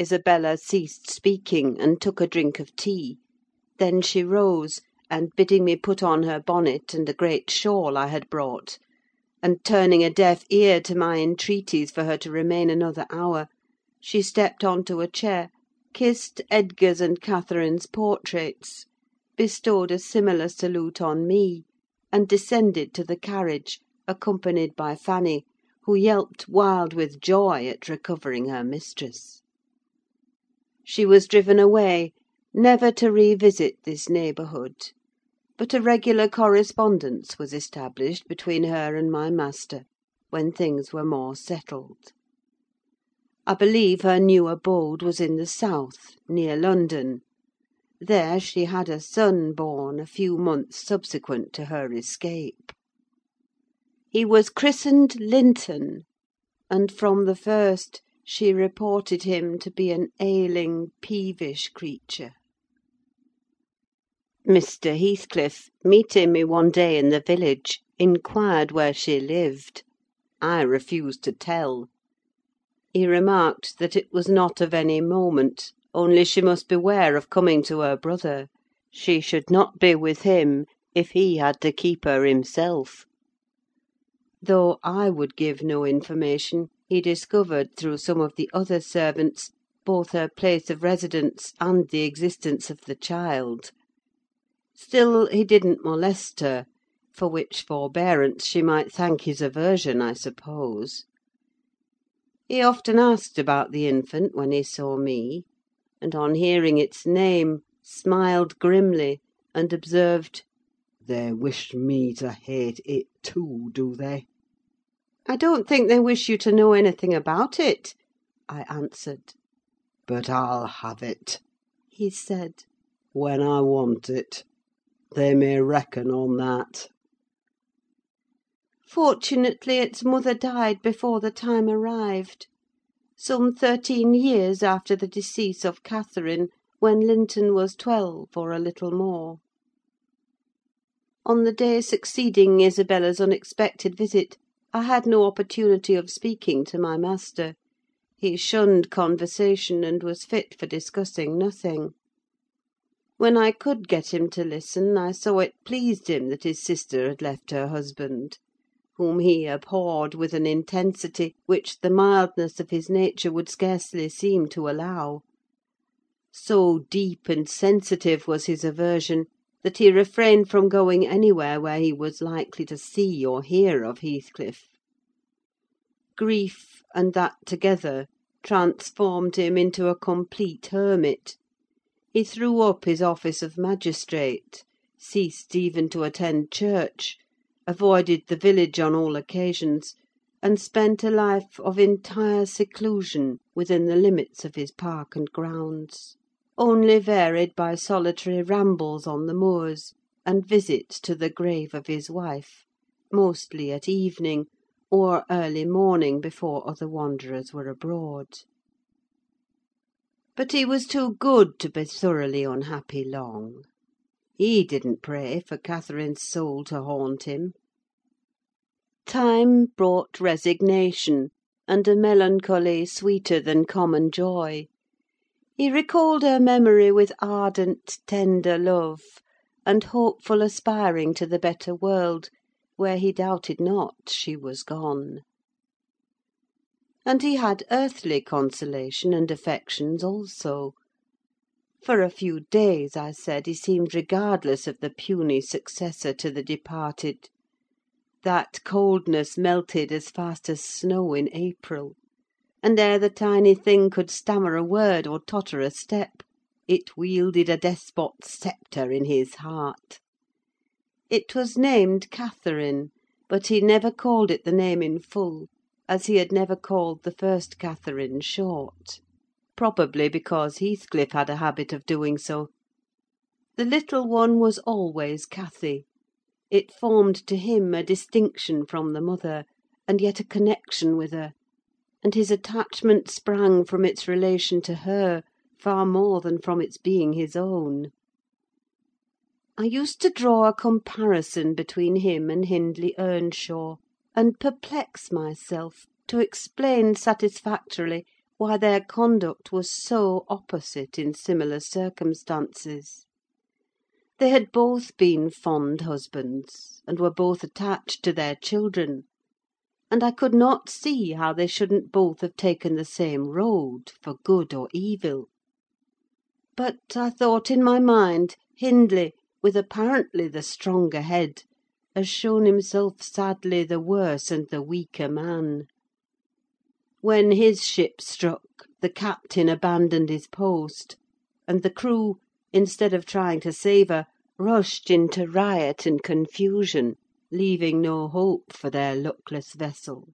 Isabella ceased speaking, and took a drink of tea; then she rose, and bidding me put on her bonnet and a great shawl I had brought, and turning a deaf ear to my entreaties for her to remain another hour, she stepped on to a chair, kissed Edgar's and Catherine's portraits, bestowed a similar salute on me, and descended to the carriage, accompanied by Fanny, who yelped wild with joy at recovering her mistress. She was driven away, never to revisit this neighbourhood; but a regular correspondence was established between her and my master, when things were more settled. I believe her new abode was in the south, near London: there she had a son born a few months subsequent to her escape. He was christened Linton; and, from the first, she reported him to be an ailing, peevish creature. Mr. Heathcliff, meeting me one day in the village, inquired where she lived. I refused to tell. He remarked that it was not of any moment, only she must beware of coming to her brother: she should not be with him, if he had to keep her himself. Though I would give no information, he discovered, through some of the other servants, both her place of residence and the existence of the child. Still, he didn't molest her; for which forbearance she might thank his aversion, I suppose. He often asked about the infant when he saw me; and, on hearing its name, smiled grimly, and observed, "They wish me to hate it too, do they?" "I don't think they wish you to know anything about it," I answered. "But I'll have it," he said, "when I want it: they may reckon on that." Fortunately, its mother died before the time arrived: some thirteen years after the decease of Catherine, when Linton was twelve, or a little more. On the day succeeding Isabella's unexpected visit, I had no opportunity of speaking to my master: he shunned conversation, and was fit for discussing nothing. When I could get him to listen, I saw it pleased him that his sister had left her husband, whom he abhorred with an intensity which the mildness of his nature would scarcely seem to allow. So deep and sensitive was his aversion, that he refrained from going anywhere where he was likely to see or hear of Heathcliff. Grief, and that together, transformed him into a complete hermit: he threw up his office of magistrate, ceased even to attend church, avoided the village on all occasions, and spent a life of entire seclusion within the limits of his park and grounds only varied by solitary rambles on the moors, and visits to the grave of his wife, mostly at evening, or early morning, before other wanderers were abroad. But he was too good to be thoroughly unhappy long. He didn't pray for Catherine's soul to haunt him. Time brought resignation, and a melancholy sweeter than common joy. He recalled her memory with ardent, tender love, and hopeful aspiring to the better world, where he doubted not she was gone. And he had earthly consolation and affections also. For a few days, I said, he seemed regardless of the puny successor to the departed. That coldness melted as fast as snow in April and ere the tiny thing could stammer a word or totter a step, it wielded a despot's sceptre in his heart. It was named Catherine, but he never called it the name in full, as he had never called the first Catherine short; probably because Heathcliff had a habit of doing so. The little one was always Cathy: it formed to him a distinction from the mother, and yet a connection with her and his attachment sprang from its relation to her far more than from its being his own. I used to draw a comparison between him and Hindley Earnshaw, and perplex myself to explain satisfactorily why their conduct was so opposite in similar circumstances. They had both been fond husbands, and were both attached to their children; and I could not see how they shouldn't both have taken the same road, for good or evil. But, I thought in my mind, Hindley, with apparently the stronger head, has shown himself sadly the worse and the weaker man. When his ship struck, the captain abandoned his post, and the crew, instead of trying to save her, rushed into riot and confusion, leaving no hope for their luckless vessel.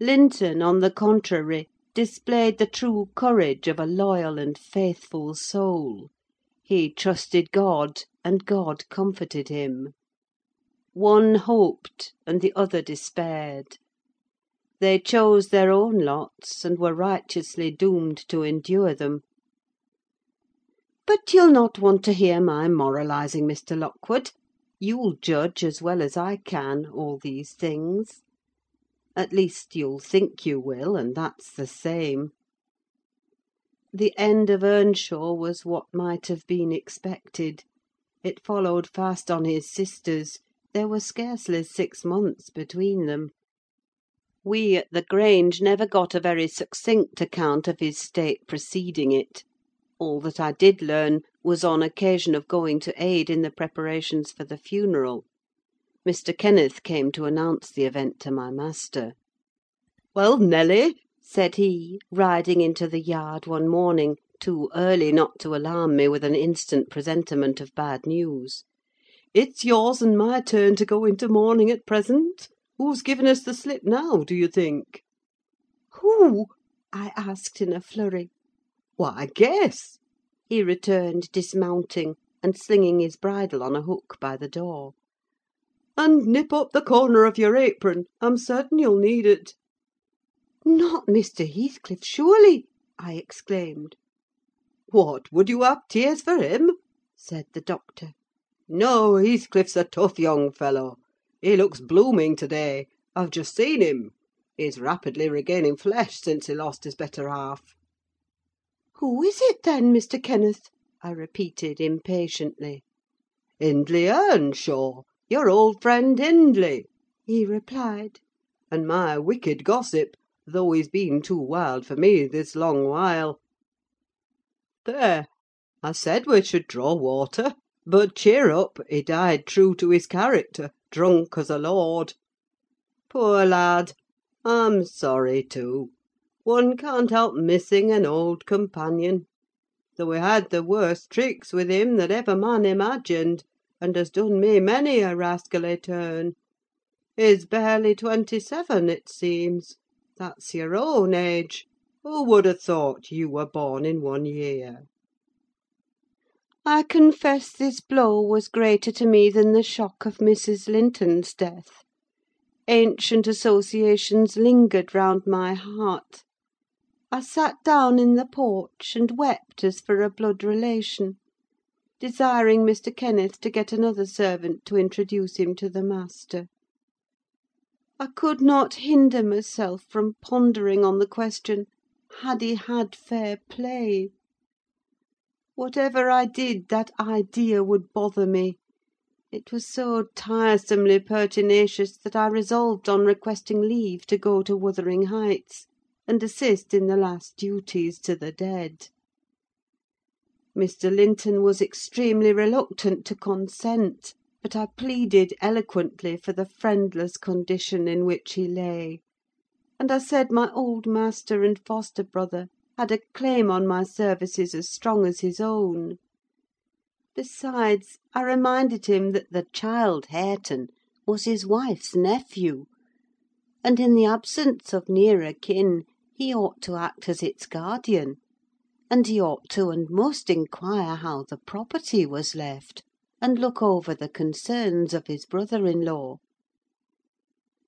Linton, on the contrary, displayed the true courage of a loyal and faithful soul: he trusted God, and God comforted him. One hoped, and the other despaired. They chose their own lots, and were righteously doomed to endure them. But you'll not want to hear my moralising, Mr. Lockwood: you'll judge, as well as I can, all these things. At least, you'll think you will, and that's the same. The end of Earnshaw was what might have been expected: it followed fast on his sister's; there were scarcely six months between them. We at the Grange never got a very succinct account of his state preceding it. All that I did learn was on occasion of going to aid in the preparations for the funeral. Mr. Kenneth came to announce the event to my master. "Well, Nelly," said he, riding into the yard one morning, too early not to alarm me with an instant presentiment of bad news, "it's yours and my turn to go into mourning at present. Who's given us the slip now, do you think?" "Who?" I asked in a flurry. "Why, guess!" He returned, dismounting, and slinging his bridle on a hook by the door. "And nip up the corner of your apron: I'm certain you'll need it." "Not Mr. Heathcliff, surely?" I exclaimed. "What, would you have tears for him?" said the doctor. "No, Heathcliff's a tough young fellow. He looks blooming to day: I've just seen him. He's rapidly regaining flesh since he lost his better half. "Who is it, then, Mr. Kenneth?" I repeated impatiently. "Hindley Earnshaw: your old friend Hindley," he replied; "and my wicked gossip, though he's been too wild for me this long while. There! I said we should draw water. But cheer up! he died true to his character, drunk as a lord. Poor lad! I'm sorry too. One can't help missing an old companion: though he had the worst tricks with him that ever man imagined, and has done me many a rascally turn. He's barely twenty seven, it seems: that's your own age. Who would have thought you were born in one year?" I confess this blow was greater to me than the shock of Mrs. Linton's death. Ancient associations lingered round my heart. I sat down in the porch, and wept as for a blood relation; desiring Mr. Kenneth to get another servant to introduce him to the master. I could not hinder myself from pondering on the question, had he had fair play? Whatever I did, that idea would bother me: it was so tiresomely pertinacious that I resolved on requesting leave to go to Wuthering Heights, and assist in the last duties to the dead. Mr. Linton was extremely reluctant to consent, but I pleaded eloquently for the friendless condition in which he lay; and I said my old master and foster brother had a claim on my services as strong as his own. Besides, I reminded him that the child Hareton was his wife's nephew, and in the absence of nearer kin he ought to act as its guardian; and he ought to and must inquire how the property was left, and look over the concerns of his brother in law.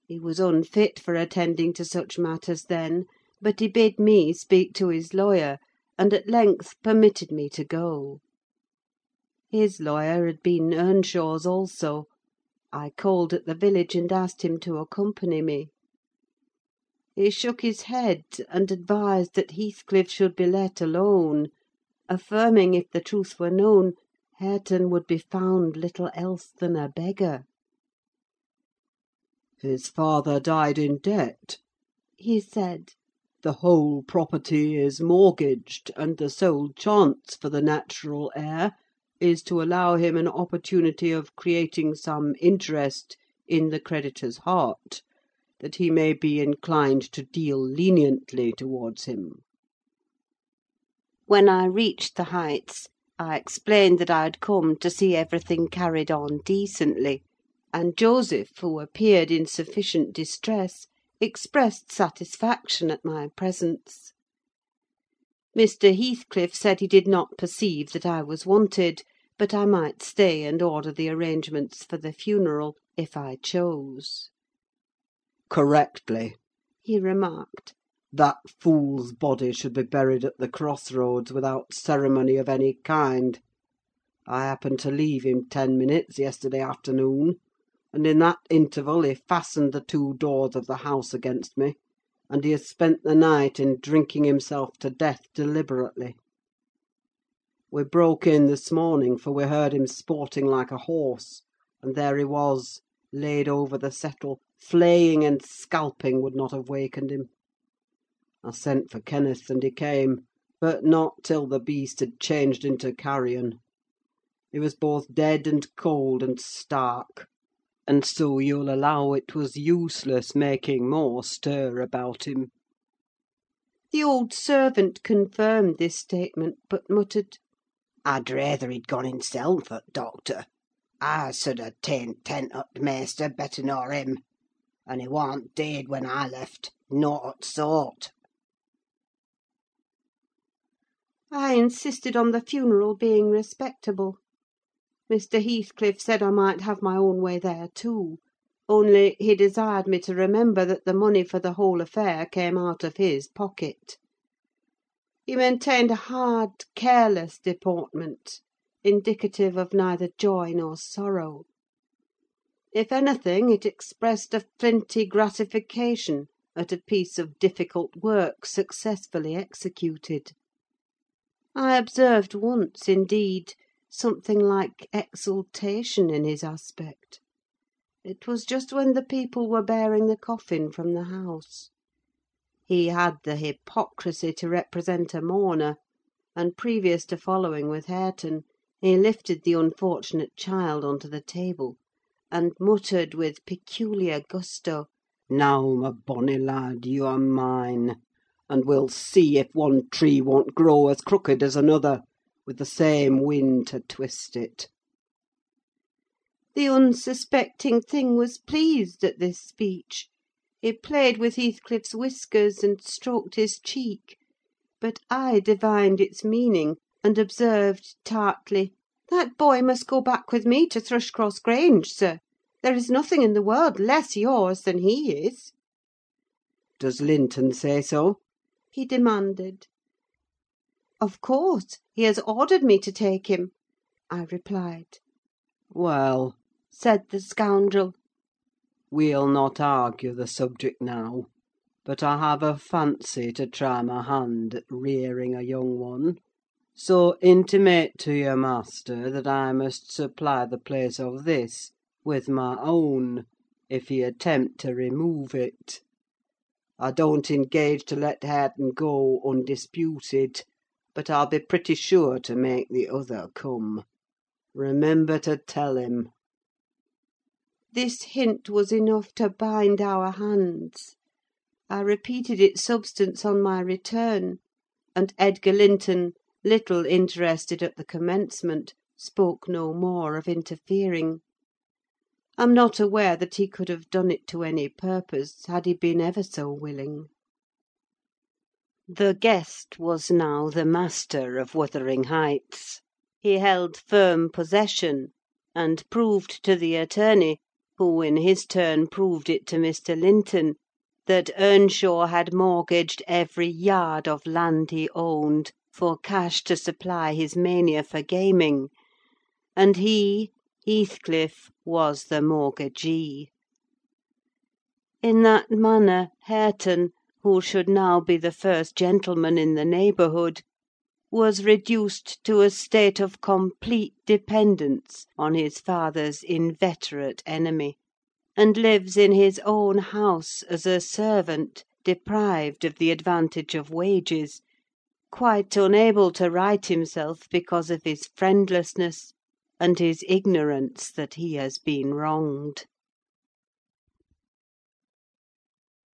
He was unfit for attending to such matters then, but he bid me speak to his lawyer, and at length permitted me to go. His lawyer had been Earnshaw's also. I called at the village and asked him to accompany me. He shook his head, and advised that Heathcliff should be let alone; affirming, if the truth were known, Hareton would be found little else than a beggar. "His father died in debt," he said. "The whole property is mortgaged, and the sole chance for the natural heir is to allow him an opportunity of creating some interest in the creditor's heart, that he may be inclined to deal leniently towards him." When I reached the Heights, I explained that I had come to see everything carried on decently; and Joseph, who appeared in sufficient distress, expressed satisfaction at my presence. Mr. Heathcliff said he did not perceive that I was wanted, but I might stay and order the arrangements for the funeral, if I chose. "Correctly," he remarked. "That fool's body should be buried at the cross roads without ceremony of any kind. I happened to leave him ten minutes yesterday afternoon, and in that interval he fastened the two doors of the house against me, and he has spent the night in drinking himself to death deliberately. We broke in this morning, for we heard him sporting like a horse, and there he was, laid over the settle, flaying and scalping would not have wakened him. I sent for Kenneth, and he came, but not till the beast had changed into carrion. He was both dead and cold and stark, and so you'll allow it was useless making more stir about him." The old servant confirmed this statement, but muttered, "I'd rayther he'd gone hisself at doctor. I sud ha' ta'en tent t' maister better nor him; and he warn't deead when I left, nought o' t' sort." I insisted on the funeral being respectable. Mr. Heathcliff said I might have my own way there too; only he desired me to remember that the money for the whole affair came out of his pocket. He maintained a hard, careless deportment, indicative of neither joy nor sorrow. If anything, it expressed a flinty gratification at a piece of difficult work successfully executed. I observed once, indeed, something like exultation in his aspect. It was just when the people were bearing the coffin from the house. He had the hypocrisy to represent a mourner, and previous to following with Hareton, he lifted the unfortunate child on to the table, and muttered with peculiar gusto, "Now, my bonny lad, you are mine; and we'll see if one tree won't grow as crooked as another, with the same wind to twist it." The unsuspecting thing was pleased at this speech. He played with Heathcliff's whiskers, and stroked his cheek; but I divined its meaning, and observed tartly, "That boy must go back with me to Thrushcross Grange, sir. There is nothing in the world less yours than he is." "Does Linton say so?" he demanded. "Of course: he has ordered me to take him," I replied. "Well," said the scoundrel, "we'll not argue the subject now; but I have a fancy to try my hand at rearing a young one: so intimate to your master that I must supply the place of this with my own, if he attempt to remove it. I don't engage to let Hareton go undisputed but I'll be pretty sure to make the other come. Remember to tell him." This hint was enough to bind our hands. I repeated its substance on my return; and Edgar Linton, little interested at the commencement, spoke no more of interfering. I'm not aware that he could have done it to any purpose, had he been ever so willing. The guest was now the master of Wuthering Heights. He held firm possession, and proved to the attorney, who in his turn proved it to Mr. Linton, that Earnshaw had mortgaged every yard of land he owned, for cash to supply his mania for gaming; and he, Heathcliff, was the mortgagee. In that manner Hareton who should now be the first gentleman in the neighbourhood, was reduced to a state of complete dependence on his father's inveterate enemy, and lives in his own house as a servant, deprived of the advantage of wages, quite unable to right himself because of his friendlessness, and his ignorance that he has been wronged.